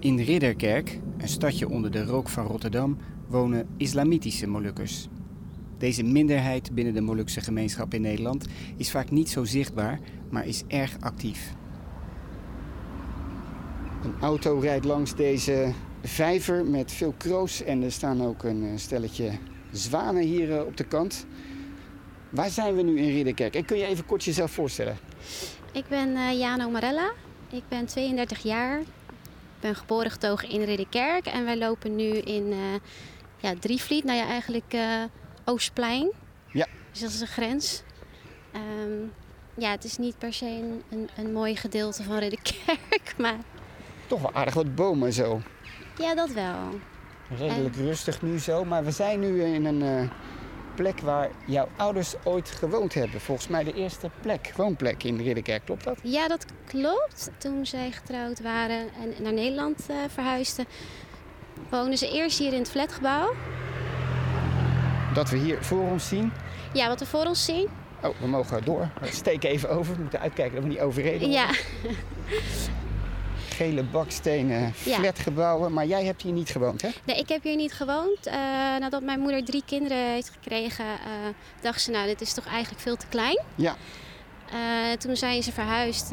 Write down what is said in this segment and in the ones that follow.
In Ridderkerk, een stadje onder de rook van Rotterdam, wonen islamitische Molukkers. Deze minderheid binnen de Molukse gemeenschap in Nederland is vaak niet zo zichtbaar, maar is erg actief. Een auto rijdt langs deze vijver met veel kroos en er staan ook een eh, stelletje zwanen hier eh, op de kant. Waar zijn we nu in Ridderkerk? En kun je even kort jezelf voorstellen? Ik ben uh, Jano Marella. Ik ben 32 jaar. Ik ben geboren getogen in Ridderkerk. En wij lopen nu in uh, ja, Drievliet. Nou ja, eigenlijk uh, Oostplein. Ja. Dus dat is de grens. Um, ja, het is niet per se een, een, een mooi gedeelte van Ridderkerk, maar... Toch wel aardig wat bomen zo. Ja, dat wel. Redelijk en... rustig nu zo. Maar we zijn nu in een uh, plek waar jouw ouders ooit gewoond hebben. Volgens mij de eerste plek, woonplek in Ridderkerk. Klopt dat? Ja, dat klopt. Toen zij getrouwd waren en naar Nederland uh, verhuisden, woonden ze eerst hier in het flatgebouw. Dat we hier voor ons zien? Ja, wat we voor ons zien. Oh, we mogen door. We steken even over. We moeten uitkijken dat we niet overreden worden. Ja. Gele bakstenen, flatgebouwen. Maar jij hebt hier niet gewoond, hè? Nee, ik heb hier niet gewoond. Uh, nadat mijn moeder drie kinderen heeft gekregen, uh, dacht ze, nou, dit is toch eigenlijk veel te klein. Ja. Uh, toen zijn ze verhuisd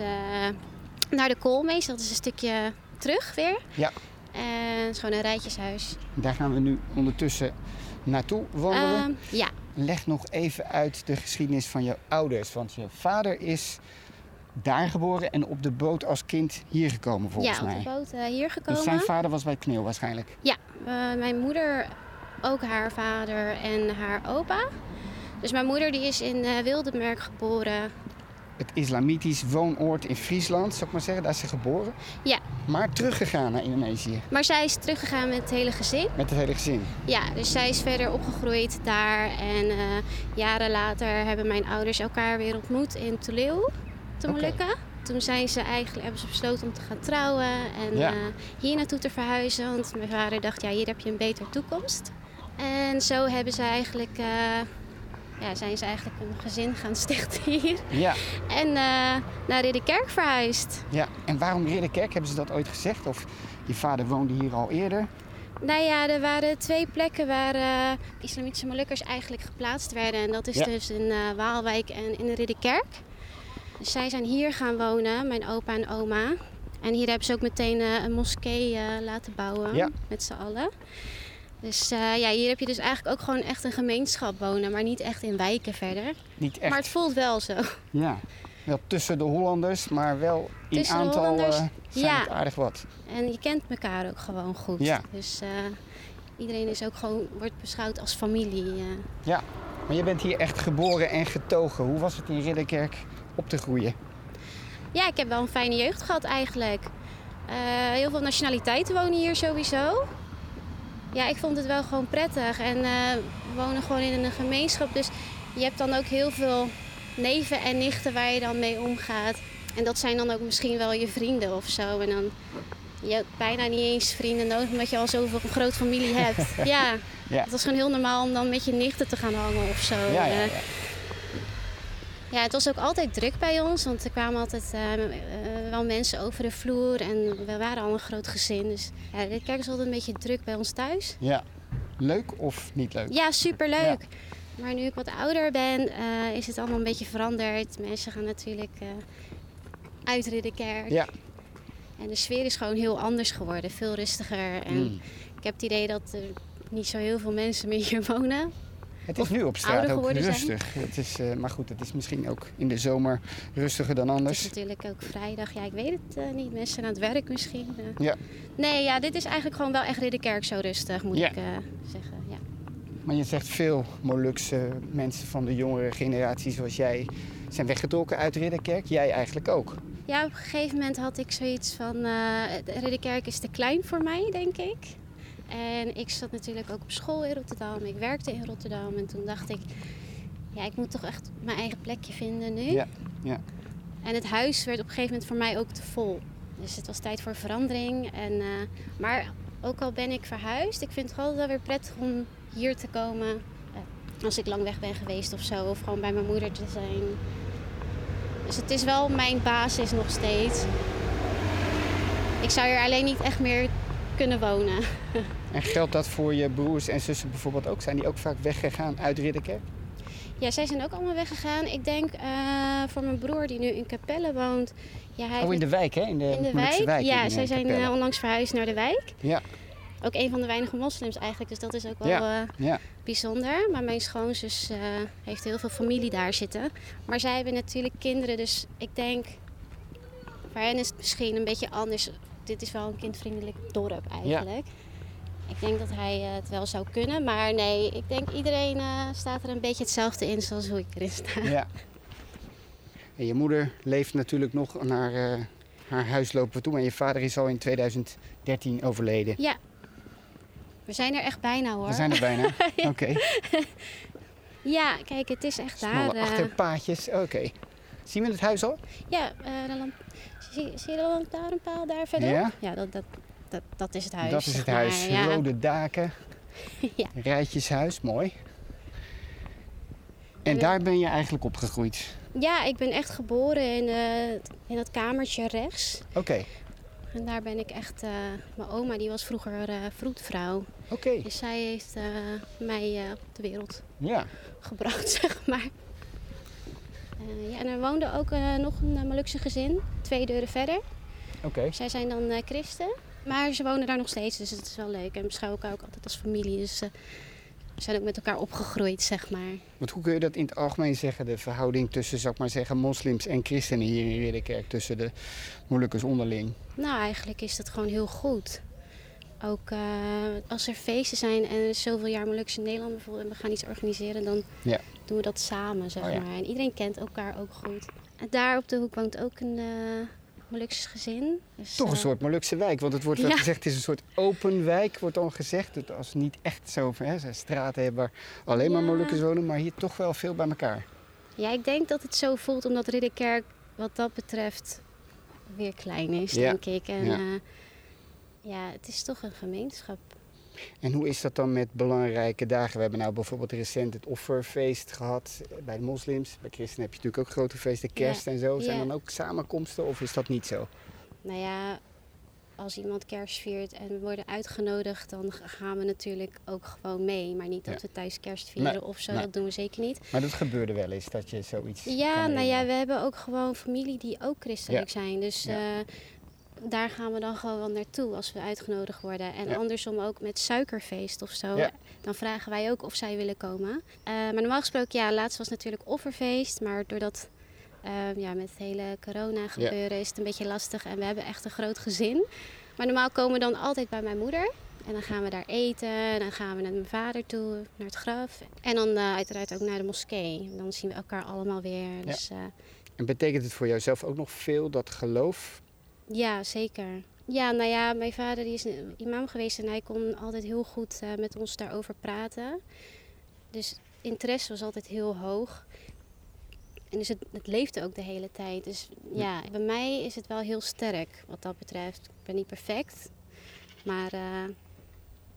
naar de Koolmees. Dat is een stukje terug weer. Ja. En het is gewoon een rijtjeshuis. Daar gaan we nu ondertussen naartoe wandelen. ja. Leg nog even uit de geschiedenis van je ouders. Want je vader is daar geboren en op de boot als kind hier gekomen volgens ja, mij. Ja, op de boot uh, hier gekomen. Dus zijn vader was bij Kneel waarschijnlijk? Ja, uh, mijn moeder, ook haar vader en haar opa. Dus mijn moeder die is in uh, Wildemerk geboren. Het islamitisch woonoord in Friesland, zou ik maar zeggen. Daar is ze geboren. Ja. Maar teruggegaan naar Indonesië. Maar zij is teruggegaan met het hele gezin. Met het hele gezin? Ja, dus zij is verder opgegroeid daar. En jaren later hebben mijn ouders elkaar weer ontmoet in Tuleu, te Molukken. Okay. Toen zijn ze eigenlijk, hebben ze besloten om te gaan trouwen en ja. uh, hier naartoe te verhuizen. Want mijn vader dacht, ja, hier heb je een betere toekomst. En zo hebben ze eigenlijk... Uh, ja, zijn ze eigenlijk een gezin gaan stichten hier. Ja. En uh, naar Ridderkerk verhuisd. Ja, en waarom Ridderkerk? Hebben ze dat ooit gezegd? Of je vader woonde hier al eerder? Nou ja, er waren twee plekken waar uh, islamitische Molukkers eigenlijk geplaatst werden. En dat is Ja. dus in uh, Waalwijk en in Ridderkerk. Dus zij zijn hier gaan wonen, mijn opa en oma. En hier hebben ze ook meteen uh, een moskee uh, laten bouwen Ja. met z'n allen. Dus uh, ja, hier heb je dus eigenlijk ook gewoon echt een gemeenschap wonen, maar niet echt in wijken verder. Niet echt. Maar het voelt wel zo. Ja. Wel tussen de Hollanders, maar wel in Tussen aantal eh, zijn ja. het aardig wat. En je kent elkaar ook gewoon goed. Ja. Dus uh, iedereen is ook gewoon, wordt beschouwd als familie. Ja. Maar je bent hier echt geboren en getogen. Hoe was het in Ridderkerk op te groeien? Ja, ik heb wel een fijne jeugd gehad eigenlijk. Uh, heel veel nationaliteiten wonen hier sowieso. Ja, ik vond het wel gewoon prettig. En uh, we wonen gewoon in een gemeenschap. Dus je hebt dan ook heel veel neven en nichten waar je dan mee omgaat. En dat zijn dan ook misschien wel je vrienden of zo. En dan je hebt bijna niet eens vrienden nodig omdat je al zoveel een grote familie hebt. ja, Ja. het was gewoon heel normaal om dan met je nichten te gaan hangen of zo. Ja, ja, Eh, ja. het was ook altijd druk bij ons, want er kwamen altijd uh, uh, wel mensen over de vloer en we waren al een groot gezin. Dus ja, de kerk is altijd een beetje druk bij ons thuis. Ja. Leuk of niet leuk? Ja, superleuk. Maar nu ik wat ouder ben, uh, is het allemaal een beetje veranderd. Mensen gaan natuurlijk uit Ridderkerk. Ja. En de sfeer is gewoon heel anders geworden, veel rustiger. En Mm. ik heb het idee dat er niet zo heel veel mensen meer hier wonen. Het is Of nu op straat ook zijn. rustig. Het is, uh, maar goed, het is misschien ook in de zomer rustiger dan Het anders. is natuurlijk ook vrijdag. Ja, ik weet het uh, niet. Mensen zijn aan het werk misschien. Uh. Ja. Nee, ja, dit is eigenlijk gewoon wel echt Ridderkerk zo rustig, moet Ja. ik zeggen. Ja. Maar je zegt veel Molukse mensen van de jongere generatie zoals jij zijn weggetrokken uit Ridderkerk. Jij eigenlijk ook. Ja, op een gegeven moment had ik zoiets van... eh Ridderkerk is te klein voor mij, denk ik. En ik zat natuurlijk ook op school in Rotterdam. Ik werkte in Rotterdam. En toen dacht ik... Ja, ik moet toch echt mijn eigen plekje vinden nu. Ja, ja. En het huis werd op een gegeven moment voor mij ook te vol. Dus het was tijd voor verandering. En, eh, maar ook al ben ik verhuisd, ik vind het altijd wel weer prettig om hier te komen. eh, als ik lang weg ben geweest of zo. Of gewoon bij mijn moeder te zijn. Dus het is wel mijn basis nog steeds. Ik zou hier alleen niet echt meer kunnen wonen. En geldt dat voor je broers en zussen bijvoorbeeld ook? Zijn die ook vaak weggegaan uit Ridderkerk? Ja, zij zijn ook allemaal weggegaan. Ik denk eh, voor mijn broer die nu in Capelle woont. Ja, hij Oh, in de wijk, hè? In de, in de wijk. wijk ja, in, zij eh, zijn eh, onlangs verhuisd naar de wijk. Ja, Ook een van de weinige moslims eigenlijk, dus dat is ook wel Ja. eh, ja. bijzonder. Maar mijn schoonzus eh, heeft heel veel familie daar zitten. Maar zij hebben natuurlijk kinderen, dus ik denk... Voor hen is het misschien een beetje anders. Dit is wel een kindvriendelijk dorp eigenlijk. Ik denk dat hij eh, het wel zou kunnen. Maar nee, ik denk iedereen eh, staat er een beetje hetzelfde in zoals hoe ik erin sta. ja. En je moeder leeft natuurlijk nog naar eh, haar huis lopen we toe. Maar je vader is al in 2013 overleden. Ja, we zijn er echt bijna hoor. We zijn er bijna. Oké. Ja, kijk, het is echt daar. Smalle eh, achterpaadjes. Oké. Zien we het huis al? Ja, de lamp- zie, zie je de lantaarnpaal daar verder? Ja. Ja, dat, dat, dat, dat is het huis. dat is het huis. maar, Ja. Rode daken. Ja. Rijtjeshuis. Mooi. En daar ben je eigenlijk opgegroeid. ja, ik ben echt geboren in, eh, in dat kamertje rechts. Oké. En daar ben ik echt... eh, mijn oma die was vroeger eh vroedvrouw. Oké. Dus zij heeft mij op de wereld Ja. gebracht, zeg maar. Ja, en er woonde ook nog een uh, Molukse gezin, twee deuren verder. Oké. Zij zijn dan christen, maar ze wonen daar nog steeds, dus het is wel leuk. En beschouwen elkaar ook altijd als familie, dus eh, we zijn ook met elkaar opgegroeid, zeg maar. Want hoe kun je dat in het algemeen zeggen, de verhouding tussen, zou ik maar zeggen, moslims en christenen hier in Ridderkerk, tussen de Molukkers onderling? Nou, eigenlijk is dat gewoon heel goed. Ook eh, als er feesten zijn en er zoveel jaar Molukse Nederland bijvoorbeeld en we gaan iets organiseren, dan Ja. doen we dat samen, zeg Oh ja. maar. En iedereen kent elkaar ook goed. En daar op de hoek woont ook een eh Molukse gezin. Dus, Toch een eh, soort Molukse wijk, want het wordt wel Ja. gezegd, het is een soort open wijk, wordt dan gezegd. Dat als niet echt zo hè, ze straten hebben waar alleen maar. Molukkers wonen, maar hier toch wel veel bij elkaar. Ja, ik denk dat het zo voelt omdat Ridderkerk wat dat betreft weer klein is, Ja. denk ik. En Ja. ja. ja, het is toch een gemeenschap. En hoe is dat dan met belangrijke dagen? We hebben nou bijvoorbeeld recent het offerfeest gehad bij de moslims. Bij christenen heb je natuurlijk ook grote feesten, kerst en zo. Zijn Ja. dan ook samenkomsten of is dat niet zo? Nou ja, als iemand kerst viert en we worden uitgenodigd, dan gaan we natuurlijk ook gewoon mee. Maar niet dat Ja. we thuis kerst vieren Nee, of zo, nee. dat doen we zeker niet. Maar dat gebeurde wel eens, dat je zoiets Ja, nou ja, we hebben ook gewoon familie die ook christelijk zijn. Dus Ja. eh, daar gaan we dan gewoon wel naartoe als we uitgenodigd worden. En Ja. andersom ook met suikerfeest of zo. Ja. Dan vragen wij ook of zij willen komen. Eh, maar normaal gesproken, ja, laatst was natuurlijk offerfeest. Maar doordat eh, ja, met het hele corona gebeuren is het een beetje lastig. En we hebben echt een groot gezin. Maar normaal komen we dan altijd bij mijn moeder. En dan gaan we daar eten. En dan gaan we naar mijn vader toe, naar het graf. En dan eh, uiteraard ook naar de moskee. Dan zien we elkaar allemaal weer. Dus, En betekent het voor jouzelf ook nog veel, dat geloof? Ja, zeker. Ja, nou ja, mijn vader die is een imam geweest en hij kon altijd heel goed eh, met ons daarover praten. Dus interesse was altijd heel hoog. En dus het, het leefde ook de hele tijd. Dus ja, bij mij is het wel heel sterk wat dat betreft. Ik ben niet perfect, maar eh,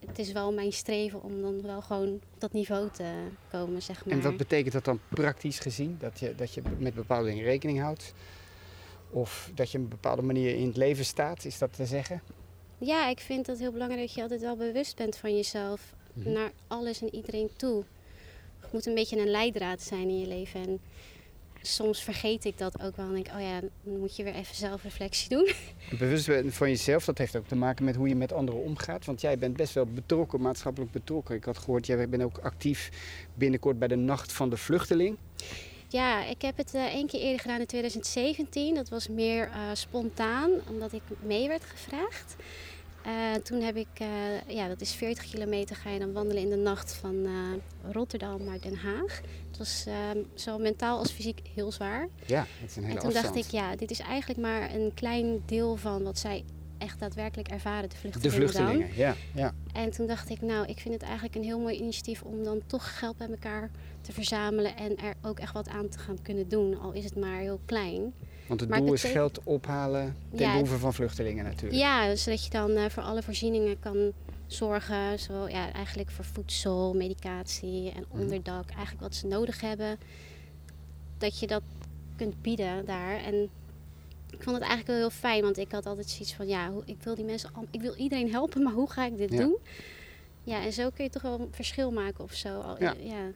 het is wel mijn streven om dan wel gewoon op dat niveau te komen, zeg maar. En wat betekent dat dan praktisch gezien? Dat je, dat je met bepaalde dingen rekening houdt? Of dat je op een bepaalde manier in het leven staat, is dat te zeggen? Ja, ik vind het heel belangrijk dat je altijd wel bewust bent van jezelf. Mhm. Naar alles en iedereen toe. Je moet een beetje een leidraad zijn in je leven. En soms vergeet ik dat ook wel. En denk ik, oh ja, dan moet je weer even zelfreflectie doen. Bewust van jezelf, dat heeft ook te maken met hoe je met anderen omgaat. Want jij bent best wel betrokken, maatschappelijk betrokken. Ik had gehoord, jij bent ook actief binnenkort bij de Nacht van de Vluchteling. Ja, ik heb het eh, één keer eerder gedaan in 2017. Dat was meer eh, spontaan, omdat ik mee werd gevraagd. Uh, toen heb ik, uh, ja, dat is 40 kilometer, ga je dan wandelen in de nacht van uh, Rotterdam naar Den Haag. Het was zowel mentaal als fysiek heel zwaar. Ja, het is een hele En toen afstand. dacht ik, ja, dit is eigenlijk maar een klein deel van wat zij echt daadwerkelijk ervaren, de De vluchtelingen. vluchtelingen, Dan. ja. ja. En toen dacht ik, nou, ik vind het eigenlijk een heel mooi initiatief om dan toch geld bij elkaar te verzamelen en er ook echt wat aan te gaan kunnen doen, al is het maar heel klein. Want het Maar doel is geld ophalen ten Ja, behoeve van vluchtelingen natuurlijk. Ja, zodat je dan eh, voor alle voorzieningen kan zorgen. Zo, ja, eigenlijk voor voedsel, medicatie en Mhm. onderdak. Eigenlijk wat ze nodig hebben. Dat je dat kunt bieden daar. En ik vond het eigenlijk wel heel fijn. Want ik had altijd zoiets van... Ja, hoe- ik wil die mensen... Ik wil iedereen helpen, maar hoe ga ik dit Ja. doen? Ja, en zo kun je toch wel een verschil maken of zo. Al- Ja. ja.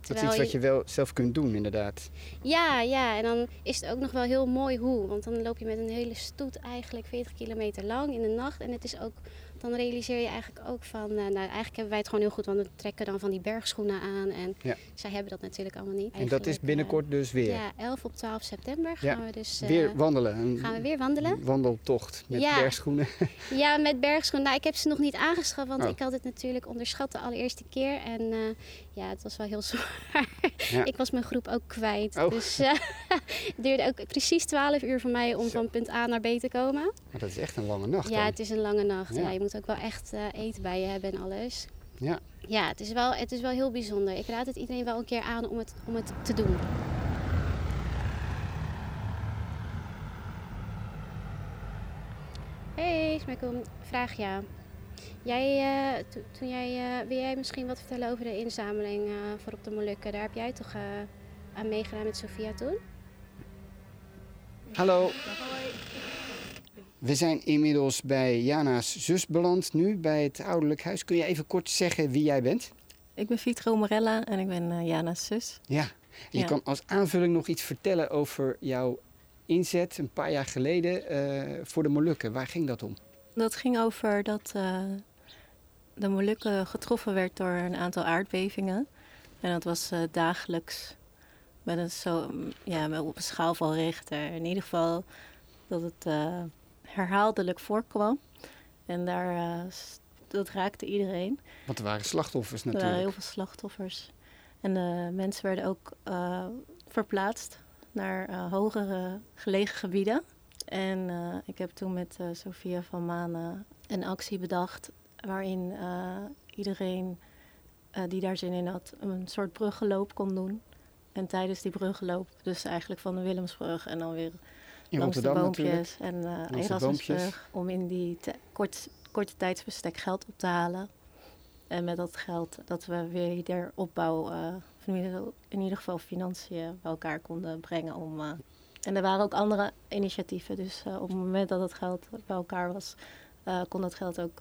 Dat is iets wat je wel zelf kunt doen inderdaad. Ja, ja, en dan is het ook nog wel heel mooi hoe. Want dan loop je met een hele stoet eigenlijk 40 kilometer lang in de nacht. En het is ook, dan realiseer je eigenlijk ook van... eh, nou, eigenlijk hebben wij het gewoon heel goed, want we trekken dan van die bergschoenen aan. En Ja. zij hebben dat natuurlijk allemaal niet. En dat is binnenkort dus eh, weer. ja, 11 op 12 september Ja. gaan we dus... eh, weer wandelen. Gaan we weer wandelen. wandeltocht met Ja. bergschoenen. Ja, met bergschoenen. Nou, ik heb ze nog niet aangeschaft, want Oh. ik had het natuurlijk onderschat de allereerste keer. En ja, het was wel heel zwaar. Ik was mijn groep ook kwijt. Oh. Dus eh, het duurde ook precies 12 uur voor mij om Zo. van punt A naar B te komen. Maar dat is echt een lange nacht Ja, dan. het is een lange nacht. Ja. je moet ook wel echt eh, eten bij je hebben en alles. Ja. Ja, het is, wel, het is wel heel bijzonder. Ik raad het iedereen wel een keer aan om het, om het te doen. Hey, Smekom. Vraag ja. Jij, eh, to- toen jij, eh, wil jij misschien wat vertellen over de inzameling voor op de Molukken? Daar heb jij toch eh, aan meegedaan met Sofia toen? Hallo. We zijn inmiddels bij Jana's zus beland nu bij het ouderlijk huis. Kun je even kort zeggen wie jij bent? Ik ben Vitro Morella en ik ben eh, Jana's zus. Ja. Je Ja. kan als aanvulling nog iets vertellen over jouw inzet een paar jaar geleden eh, voor de Molukken. Waar ging dat om? Dat ging over dat eh, de Molukken getroffen werd door een aantal aardbevingen. En dat was dagelijks met een, zo, ja, met op een schaal van Richter. In ieder geval dat het herhaaldelijk voorkwam. En daar, eh, dat raakte iedereen. Want er waren slachtoffers Er waren natuurlijk. heel veel slachtoffers. En de mensen werden ook eh, verplaatst naar eh, hogere gelegen gebieden. En eh, ik heb toen met eh Sophia van Manen een actie bedacht waarin eh, iedereen eh, die daar zin in had een soort bruggenloop kon doen. En tijdens die bruggenloop, dus eigenlijk van de Willemsbrug en dan weer In langs de Rotterdam natuurlijk. boompjes en de Erasmusbrug. boompjes. Om in die te- kort, korte tijdsbestek geld op te halen. En met dat geld dat we weer de opbouw, eh, in ieder- geval financiën bij elkaar konden brengen. Om, eh, en er waren ook andere initiatieven. Dus op het moment dat het geld bij elkaar was, kon dat geld ook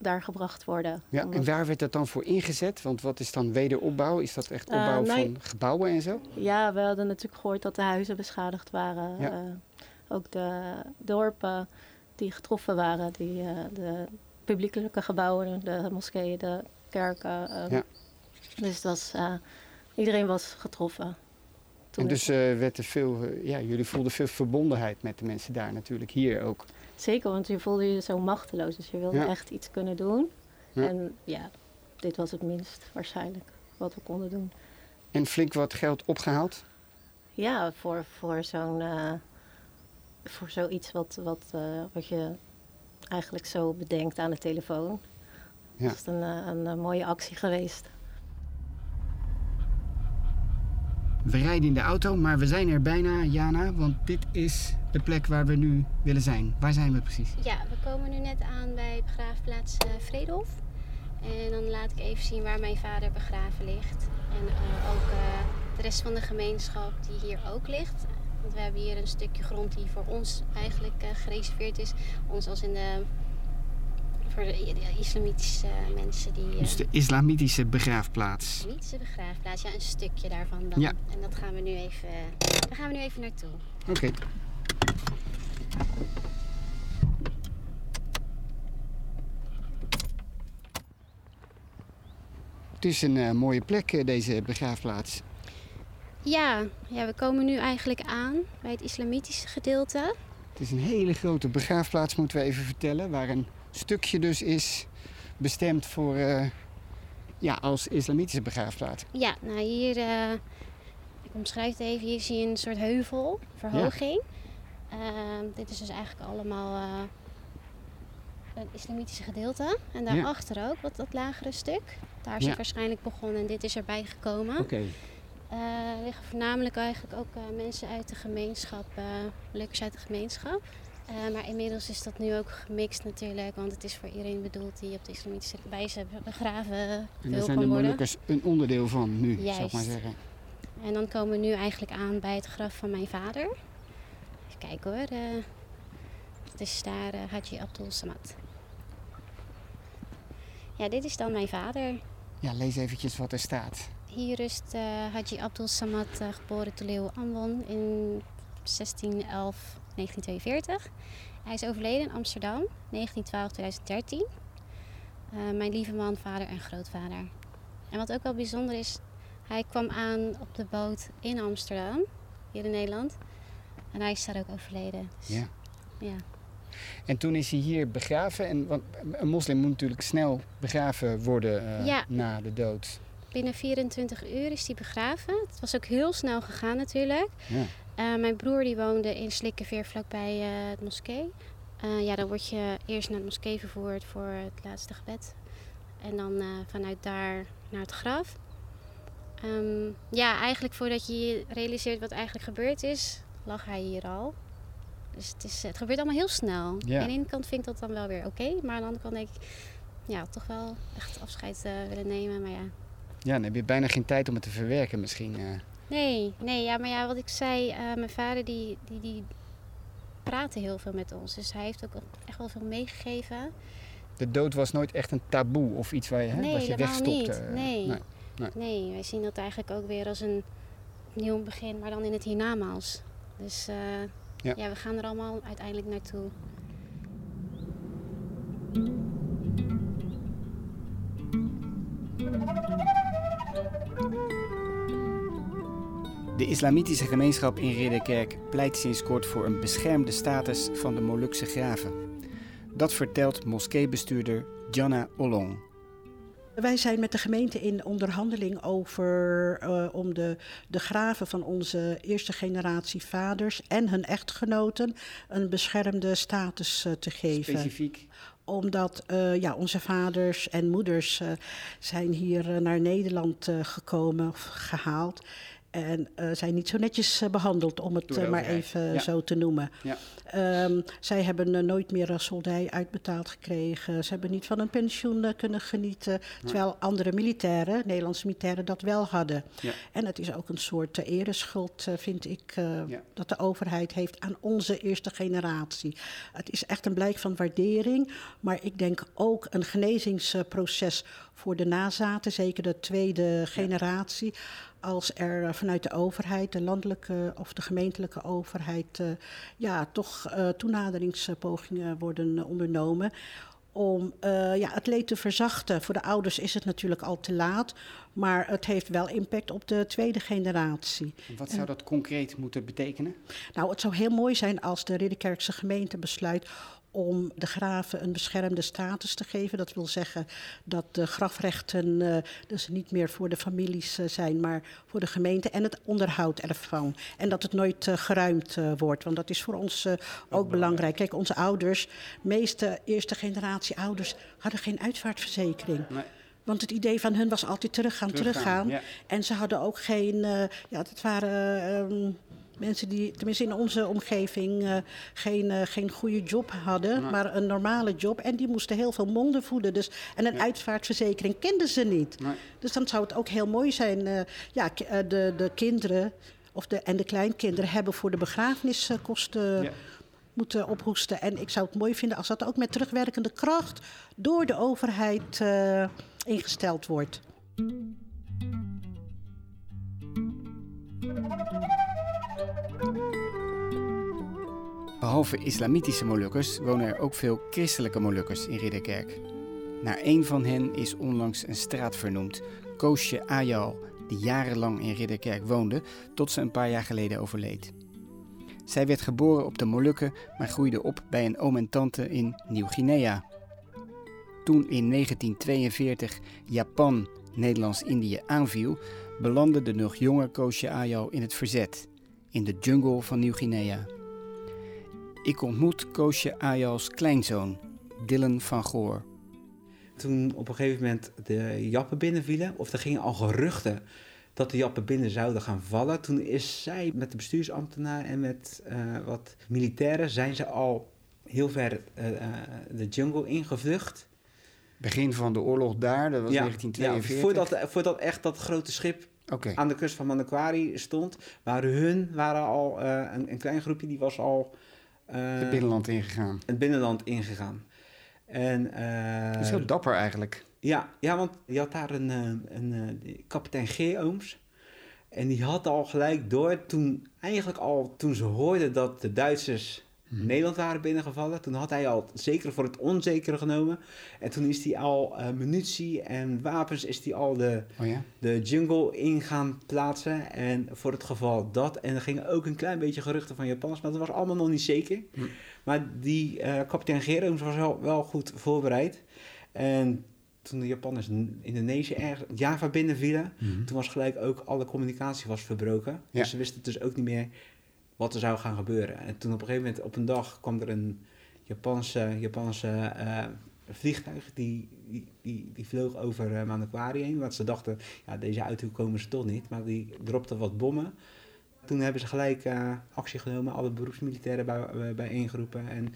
daar gebracht worden. Ja, en Omdat- waar werd dat dan voor ingezet? Want wat is dan wederopbouw? Is dat echt Eh, opbouw nou, van gebouwen en zo? Ja, we hadden natuurlijk gehoord dat de huizen beschadigd waren. Ja. Eh, ook de dorpen die getroffen waren, die, eh, de publiekelijke gebouwen, de moskeeën, de kerken. Ja. Dus was, eh, iedereen was getroffen. Toen En dus eh, werd er veel, eh, ja, jullie voelden veel verbondenheid met de mensen daar natuurlijk, hier ook. Zeker, want je voelde je zo machteloos. Dus je wilde Ja. echt iets kunnen doen. Ja. En ja, dit was het minst waarschijnlijk wat we konden doen. En flink wat geld opgehaald. Ja, voor, voor zo'n. eh, voor zoiets wat, wat, wat je eigenlijk zo bedenkt aan de telefoon. Ja. Het is een, een, eh, mooie actie geweest. We rijden in de auto, maar we zijn er bijna, Jana, want dit is de plek waar we nu willen zijn. Waar zijn we precies? Ja, we komen nu net aan bij begraafplaats Vredehof. En dan laat ik even zien waar mijn vader begraven ligt. En eh, ook eh, de rest van de gemeenschap die hier ook ligt. Want we hebben hier een stukje grond die voor ons eigenlijk gereserveerd is. Ons als in de... Voor de, de islamitische mensen die... eh, Dus de islamitische begraafplaats. islamitische begraafplaats, ja, een stukje daarvan dan. Ja. En dat gaan we nu even, daar gaan we nu even naartoe. Oké. Het is een eh, mooie plek, eh, deze begraafplaats. Ja, ja, we komen nu eigenlijk aan bij het islamitische gedeelte. Het is een hele grote begraafplaats, moeten we even vertellen, waar een stukje dus is bestemd voor, uh, ja, als islamitische begraafplaats. Ja, nou hier, uh, ik omschrijf het even, hier zie je een soort heuvel, verhoging. Ehm, dit is dus eigenlijk allemaal uh, het islamitische gedeelte. En daarachter ook, wat dat lagere stuk. Daar is het waarschijnlijk begonnen en dit is erbij gekomen. Oké. Okay. liggen voornamelijk eigenlijk ook mensen uit de gemeenschap, leukers uit de gemeenschap. Uh, maar inmiddels is dat nu ook gemixt natuurlijk, want het is voor iedereen bedoeld die op de islamitische wijze begraven en wil daar zijn de Molukkers een onderdeel van nu, Juist. zou ik maar zeggen. En dan komen we nu eigenlijk aan bij het graf van mijn vader. Even kijken hoor. Uh, het is daar uh, Haji Abdul Samad. Ja, dit is dan mijn vader. Ja, lees eventjes wat er staat. Hier rust uh, Haji Abdul Samad, geboren te Leeuwen in 1611 1942. Hij is overleden in Amsterdam, 1912-2013. Uh, mijn lieve man, vader en grootvader. En wat ook wel bijzonder is, hij kwam aan op de boot in Amsterdam, hier in Nederland. En hij is daar ook overleden. Dus, ja. ja. En toen is hij hier begraven. En, want een moslim moet natuurlijk snel begraven worden uh, ja. na de dood. Binnen 24 uur is hij begraven. Het was ook heel snel gegaan natuurlijk. Ja. Uh, mijn broer die woonde in Slikkeveer vlakbij uh, het moskee. Uh, ja, dan word je eerst naar de moskee vervoerd voor het laatste gebed. En dan vanuit daar naar het graf. Um, ja, eigenlijk voordat je realiseert wat eigenlijk gebeurd is, lag hij hier al. Dus het, is, het gebeurt allemaal heel snel. Ja. Aan de ene kant vind ik dat dan wel weer oké. maar aan de andere kant denk ik, ja, toch wel echt afscheid willen nemen. Maar ja. Ja, dan heb je bijna geen tijd om het te verwerken misschien. Nee, nee, ja, maar ja, wat ik zei, uh, mijn vader die, die, die praatte heel veel met ons. Dus hij heeft ook echt wel veel meegegeven. De dood was nooit echt een taboe of iets waar je, hè, nee, wat je wegstopte? Niet. Nee. Nee. nee. nee, wij zien dat eigenlijk ook weer als een nieuw begin, maar dan in het hiernamaals. Dus uh, ja. ja, we gaan er allemaal uiteindelijk naartoe. De islamitische gemeenschap in Ridderkerk pleit sinds kort voor een beschermde status van de Molukse graven. Dat vertelt moskeebestuurder Janna Olong. Wij zijn met de gemeente in onderhandeling over uh, om de, de graven van onze eerste generatie vaders en hun echtgenoten een beschermde status uh, te geven. Specifiek? Omdat uh, ja, onze vaders en moeders zijn hier naar Nederland gekomen of gehaald. En uh, zijn niet zo netjes uh, behandeld, om het uh, maar even ja. zo te noemen. Ja. Um, zij hebben nooit meer een soldij uitbetaald gekregen. Ze hebben niet van een pensioen kunnen genieten. Terwijl andere militairen, Nederlandse militairen, dat wel hadden. Ja. En het is ook een soort ereschuld, vind ik, dat de overheid heeft aan onze eerste generatie. Het is echt een blijk van waardering. Maar ik denk ook een genezingsproces voor de nazaten, zeker de tweede generatie als er vanuit de overheid, de landelijke of de gemeentelijke overheid, uh, ja, toch uh, toenaderingspogingen worden ondernomen. Om uh, ja, het leed te verzachten. Voor de ouders is het natuurlijk al te laat, maar het heeft wel impact op de tweede generatie. En wat zou dat concreet moeten betekenen? Nou, het zou heel mooi zijn als de Ridderkerkse gemeente besluit om de graven een beschermde status te geven. Dat wil zeggen dat de grafrechten uh, dus niet meer voor de families uh, zijn, maar voor de gemeente en het onderhoud ervan. En dat het nooit uh, geruimd wordt, want dat is voor ons ook, ook belangrijk. Kijk, onze ouders, meeste eerste generatie ouders, hadden geen uitvaartverzekering. Nee. Want het idee van hun was altijd teruggaan, teruggaan. teruggaan ja. En ze hadden ook geen, ja, het waren um, mensen die, tenminste in onze omgeving, uh, geen, uh, geen goede job hadden, Nee. maar een normale job. En die moesten heel veel monden voeden. Dus, en een Ja. uitvaartverzekering kenden ze niet. Nee. Dus dan zou het ook heel mooi zijn. eh, ja, eh, de, de kinderen of de, en de kleinkinderen hebben voor de begrafeniskosten Ja. moeten ophoesten. En ik zou het mooi vinden als dat ook met terugwerkende kracht door de overheid eh, ingesteld wordt. Behalve islamitische Molukkers wonen er ook veel christelijke Molukkers in Ridderkerk. Naar een van hen is onlangs een straat vernoemd, Koosje Ayal, die jarenlang in Ridderkerk woonde tot ze een paar jaar geleden overleed. Zij werd geboren op de Molukken, maar groeide op bij een oom en tante in Nieuw-Guinea. Toen in 1942 Japan Nederlands-Indië aanviel, belandde de nog jonge Koosje Ayal in het verzet, in de jungle van Nieuw-Guinea. Ik ontmoet Koosje Ayals kleinzoon, Dylan van Goor. Toen op een gegeven moment de Jappen binnenvielen, of er gingen al geruchten dat de Jappen binnen zouden gaan vallen. Toen is zij met de bestuursambtenaar en met uh, wat militairen zijn ze al heel ver uh, de jungle ingevlucht. Begin van de oorlog daar, dat was ja, 1942. Ja, voordat, voordat echt dat grote schip okay. aan de kust van Manokwari stond, waren hun waren al een, een, klein groepje die was al het binnenland ingegaan. Het binnenland ingegaan. En, dat is heel dapper eigenlijk. Ja, ja, want je had daar een, een, een kapitein G. Ooms. En die had al gelijk door, toen, eigenlijk al toen ze hoorden dat de Duitsers hmm. Nederland waren binnengevallen, toen had hij al zeker voor het onzekere genomen. En toen is hij al uh, munitie en wapens, is hij al de, oh ja? de jungle in gaan plaatsen. En voor het geval dat, en er gingen ook een klein beetje geruchten van Japans, maar dat was allemaal nog niet zeker. Hmm. Maar die uh, kapitein Gerooms was wel, wel goed voorbereid. En toen de Japanners Indonesië ergens Java binnenvielen, mm toen was gelijk ook alle communicatie was verbroken. Dus ze wisten dus ook niet meer wat er zou gaan gebeuren. En toen op een gegeven moment op een dag kwam er een Japanse, Japanse uh, vliegtuig die, die, die, die, vloog over uh, Manokwari heen. Want ze dachten, ja, deze uithoek komen ze toch niet. Maar die dropte wat bommen. Toen hebben ze gelijk uh, actie genomen, alle beroepsmilitairen bij, bijeengeroepen. En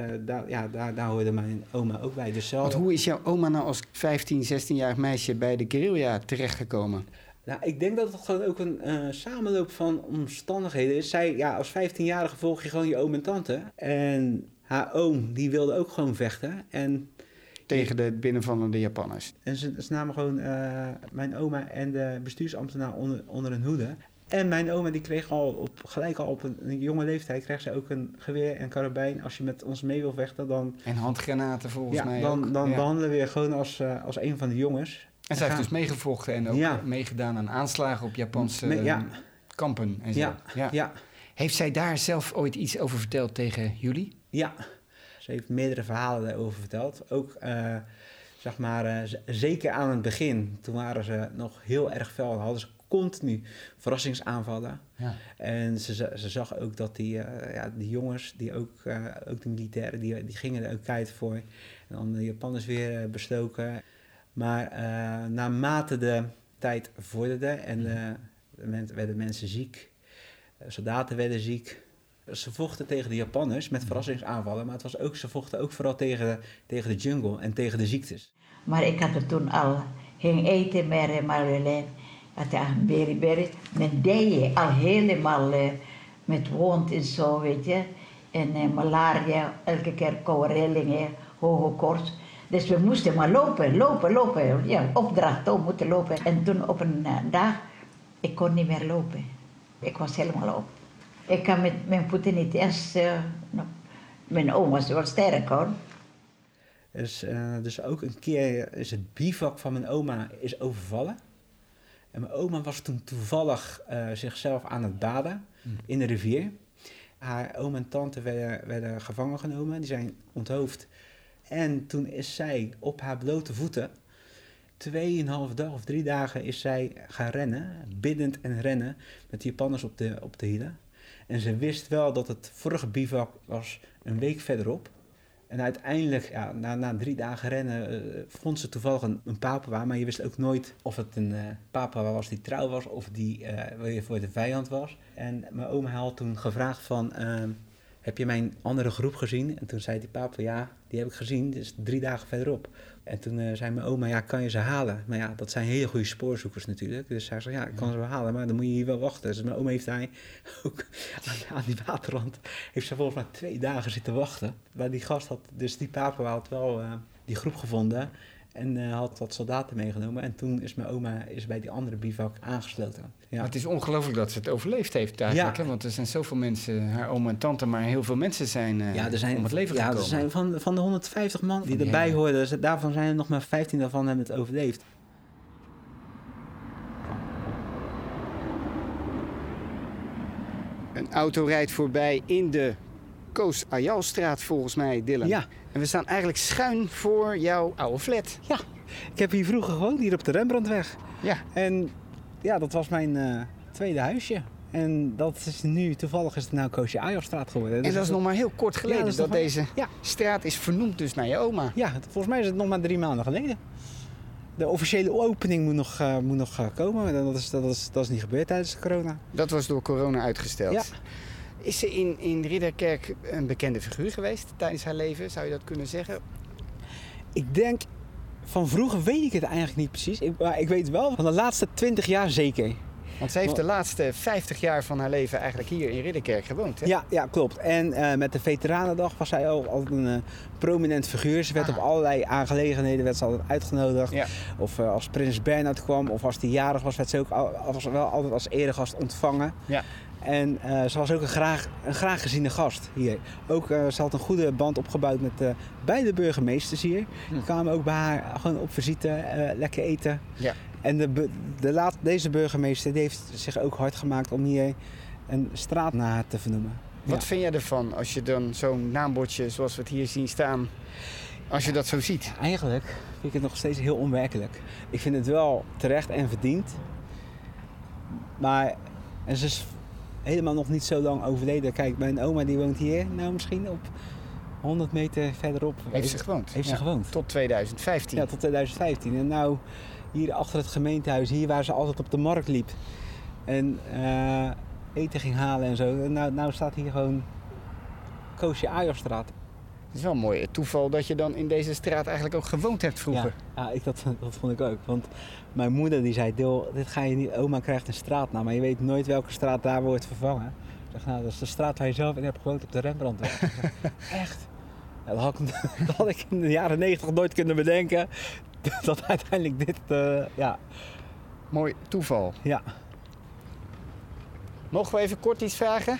uh, daar, ja, daar, daar hoorde mijn oma ook bij. Dus Want hoe is jouw oma nou als 15, 16-jarig meisje bij de guerrilla terechtgekomen? Nou, ik denk dat het gewoon ook een uh, samenloop van omstandigheden is. Zij, ja, als 15-jarige volg je gewoon je oom en tante. En haar oom, die wilde ook gewoon vechten. En tegen de binnenvallende Japanners. En ze, ze namen gewoon uh, mijn oma en de bestuursambtenaar onder, onder hun hoede. En mijn oma die kreeg al op, gelijk al op een, jonge leeftijd kreeg ze ook een geweer en karabijn. Als je met ons mee wil vechten, dan... En handgranaten volgens ja, mij dan, dan behandelen we je gewoon als, uh, als een van de jongens. En zij heeft dus meegevochten en ook meegedaan aan aanslagen op Japanse ja. kampen en zo. Ja. ja. Heeft zij daar zelf ooit iets over verteld tegen jullie? Ja, ze heeft meerdere verhalen daarover verteld. Ook, uh, zeg maar, uh, zeker aan het begin, toen waren ze nog heel erg fel. Hadden ze continu verrassingsaanvallen. Ja. En ze, ze zag ook dat die, uh, ja, die jongens, die ook, uh, ook de militairen, die, die gingen er ook kwijt voor. En dan de Japanners weer bestoken. Maar naarmate de tijd vorderde en de werden mensen ziek, soldaten werden ziek. Ze vochten tegen de Japanners met verrassingsaanvallen, maar het was ook, ze vochten ook vooral tegen, tegen de jungle en tegen de ziektes. Maar ik had het toen al ging eten met Marjolein dat ja, beriberi. Men deed al helemaal met wond en zo, weet je. En malaria, elke keer koude rillingen, hoge koorts. Dus we moesten maar lopen, lopen, lopen. Ja, opdracht, om moeten lopen. En toen op een uh, dag, ik kon niet meer lopen. Ik was helemaal op. Ik kan met mijn voeten niet eens... No, mijn oom was wel sterk hoor. Dus, dus ook een keer is het bivak van mijn oma is overvallen. En mijn oma was toen toevallig uh, zichzelf aan het baden hmm. in de rivier. Haar oom en tante werden, werden gevangen genomen, die zijn onthoofd. En toen is zij op haar blote voeten, tweeënhalf dag of drie dagen, is zij gaan rennen, biddend en rennen, met de Japanners op de, op de hielen. En ze wist wel dat het vorige bivak was een week verderop. En uiteindelijk, ja, na, na drie dagen rennen, uh, vond ze toevallig een, een. Maar je wist ook nooit of het een uh, was die trouw was of die uh, voor de vijand was. En mijn oma had toen gevraagd van, ehm, heb je mijn andere groep gezien? En toen zei die papa, ja, die heb ik gezien, dus drie dagen verderop. En toen uh, zei mijn oma, ja, kan je ze halen? Maar ja, dat zijn hele goede spoorzoekers natuurlijk. Dus zij zei, ja, ik kan ze wel halen, maar dan moet je hier wel wachten. Dus mijn oma heeft hij ook aan, die waterrand, heeft ze volgens mij twee dagen zitten wachten. Maar die gast had, dus die papa had wel uh, die groep gevonden. En uh, had wat soldaten meegenomen. En toen is mijn oma is bij die andere bivak aangesloten. Ja. het is ongelooflijk dat ze het overleefd heeft eigenlijk. Ja. Hè? Want er zijn zoveel mensen, haar oma en tante, maar heel veel mensen zijn, uh, ja, er zijn om het leven ja, gekomen. Ja, er zijn van, van de 150 man die erbij hoorden, daarvan zijn er nog maar 15 daarvan hebben het overleefd. Een auto rijdt voorbij in de Koos Ayalstraat volgens mij, Dylan. Ja. En we staan eigenlijk schuin voor jouw oude flat. Ja, ik heb hier vroeger gewoond, hier op de Rembrandtweg. Ja. En ja, dat was mijn eh, tweede huisje. En dat is nu, toevallig is het nou Koosje Ajorstraat geworden. En Dus dat is nog maar heel kort geleden Ja, dat dat, maar- deze Ja. straat is vernoemd dus naar je oma. Ja, volgens mij is het nog maar drie maanden geleden. De officiële opening moet nog, eh, moet nog eh, komen. En Dat is, dat, is, dat is niet gebeurd tijdens corona. Dat was door corona uitgesteld. Ja. Is ze in, in Ridderkerk een bekende figuur geweest tijdens haar leven? Zou je dat kunnen zeggen? Ik denk, van vroeger weet ik het eigenlijk niet precies. Ik, maar ik weet wel van de laatste twintig jaar zeker. Want ze heeft de laatste 50 jaar van haar leven eigenlijk hier in Ridderkerk gewoond. Hè? Ja, ja, klopt. En eh, met de Veteranendag was zij ook altijd een eh, prominent figuur. Ze werd Ah. op allerlei aangelegenheden werd ze altijd uitgenodigd. Ja. Of eh, als prins Bernhard kwam of als hij jarig was, werd ze ook al, was wel altijd als eregast ontvangen. Ja. En eh, ze was ook een graag, een graag geziene gast hier. Ook, eh, ze had een goede band opgebouwd met eh, beide burgemeesters hier. Hm. Die kwamen ook bij haar gewoon op visite, lekker eten. Ja. En de, de laat, deze burgemeester die heeft zich ook hard gemaakt om hier een straat naar haar te vernoemen. Wat Ja. vind jij ervan als je dan zo'n naambordje zoals we het hier zien staan, als je dat zo ziet? Eigenlijk vind ik het nog steeds heel onwerkelijk. Ik vind het wel terecht en verdiend. Maar en ze is helemaal nog niet zo lang overleden. Kijk, mijn oma die woont hier nou misschien op 100 meter verderop. Heeft ze gewoond? Heeft ze gewoond. Tot 2015. Ja, tot 2015. En nou hier achter het gemeentehuis, hier waar ze altijd op de markt liep. En eh, eten ging halen en zo. En nou, nou staat hier gewoon Koosje Ajorstraat. Het is wel een mooi toeval dat je dan in deze straat eigenlijk ook gewoond hebt vroeger. Ja, ja ik, dat, dat vond ik ook. Want mijn moeder die zei, dit ga je niet, oma krijgt een straatnaam, maar je weet nooit welke straat daar wordt vervangen. Ik zeg, nou, dat is de straat waar je zelf in hebt gewoond op de Rembrandtweg. Zeg, Echt? Ja, dat, had ik, dat had ik in de jaren negentig nooit kunnen bedenken. Dat uiteindelijk dit, eh, ja, Mooi toeval. ja. Mogen we even kort iets vragen?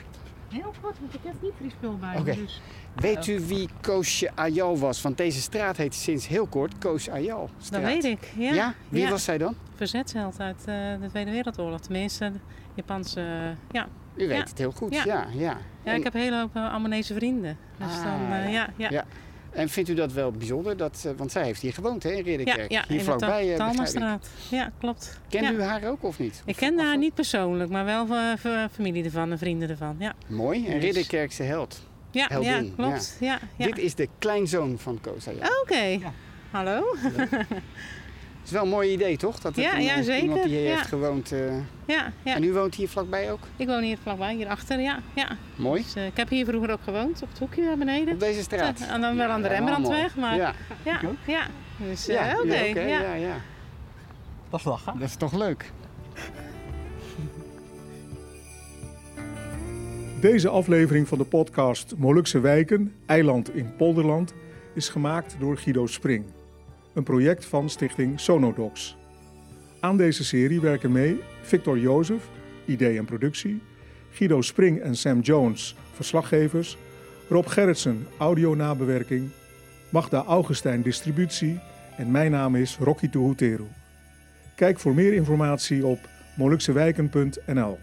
Heel kort, want ik heb niet spul bij me. Dus. Weet u wie Koosje Ayal was? Want deze straat heet sinds heel kort Koos Ayal. Dat weet ik. Ja. Ja? Wie Ja. was zij dan? Verzetsheld uit eh, de Tweede Wereldoorlog. Tenminste, de Japanse. eh, ja. U weet Ja. het heel goed. Ja. Ja. Ja, En- ik heb een hele hoop uh, Ammonese vrienden. Dus Ah, dan, eh, ja. Ja. Ja. En vindt u dat wel bijzonder? Dat, eh, want zij heeft hier gewoond, hè, in Ja, Ridderkerk. ja, hier in vlakbij. Talmastraat. Ja, klopt. Kende Ja. u haar ook of niet? Ik Of- of- haar niet persoonlijk, maar wel eh, familie ervan en vrienden ervan. Ja, Mooi, een Dus- Ridderkerkse held. ja, Heldin, ja klopt. Ja. Ja, Dit is de kleinzoon van Koos Ayal. Oké. Hallo? Het is wel een mooi idee, toch? Dat het Ja, een, ja, zeker, iemand die hier ja. heeft gewoond. eh, Ja, ja. En u woont hier vlakbij ook? Ik woon hier vlakbij, hierachter. Ja, ja. Mooi. Dus, eh, ik heb hier vroeger ook gewoond, op het hoekje daar beneden. Op deze straat? En dan wel aan de Ja, Rembrandtweg, maar Ja, ja, ja. Dus eh, ja, oké, ja, oké, ja. ja, ja. Dat is lachen. Dat is toch leuk? Deze aflevering van de podcast Molukse Wijken, Eiland in Polderland, is gemaakt door Guido Spring. Een project van stichting Sonodox. Aan deze serie werken mee Victor Jozef, idee en productie, Guido Spring en Sam Jones, verslaggevers, Rob Gerritsen, audio-nabewerking, Magda Augustijn, distributie en mijn naam is Rocky Tuhuteru. Kijk voor meer informatie op moluksewijken.nl.